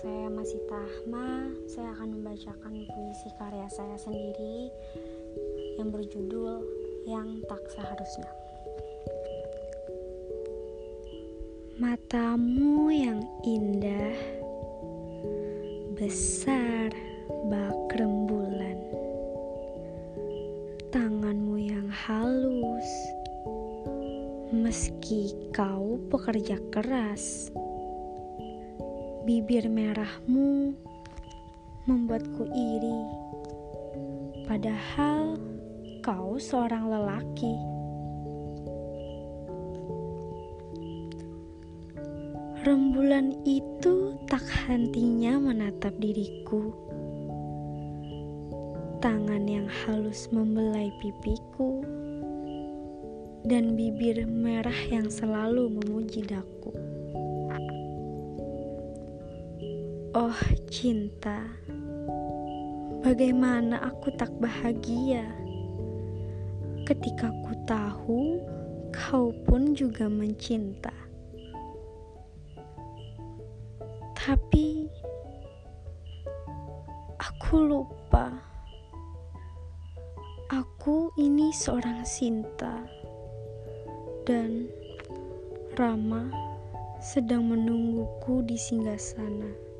nama Sita Ahma, saya akan membacakan puisi karya saya sendiri yang berjudul Yang Tak Seharusnya. Matamu yang indah, besar bak rembulan, tanganmu yang halus, meski kau pekerja keras Bibir merahmu membuatku iri, padahal kau seorang lelaki. Rembulan itu tak hentinya menatap diriku. Tangan yang halus membelai pipiku, dan bibir merah yang selalu memuji daku. Oh cinta, bagaimana aku tak bahagia ketika ku tahu kau pun juga mencinta. Tapi aku lupa, aku ini seorang Sinta dan Rama sedang menungguku di singgah sana.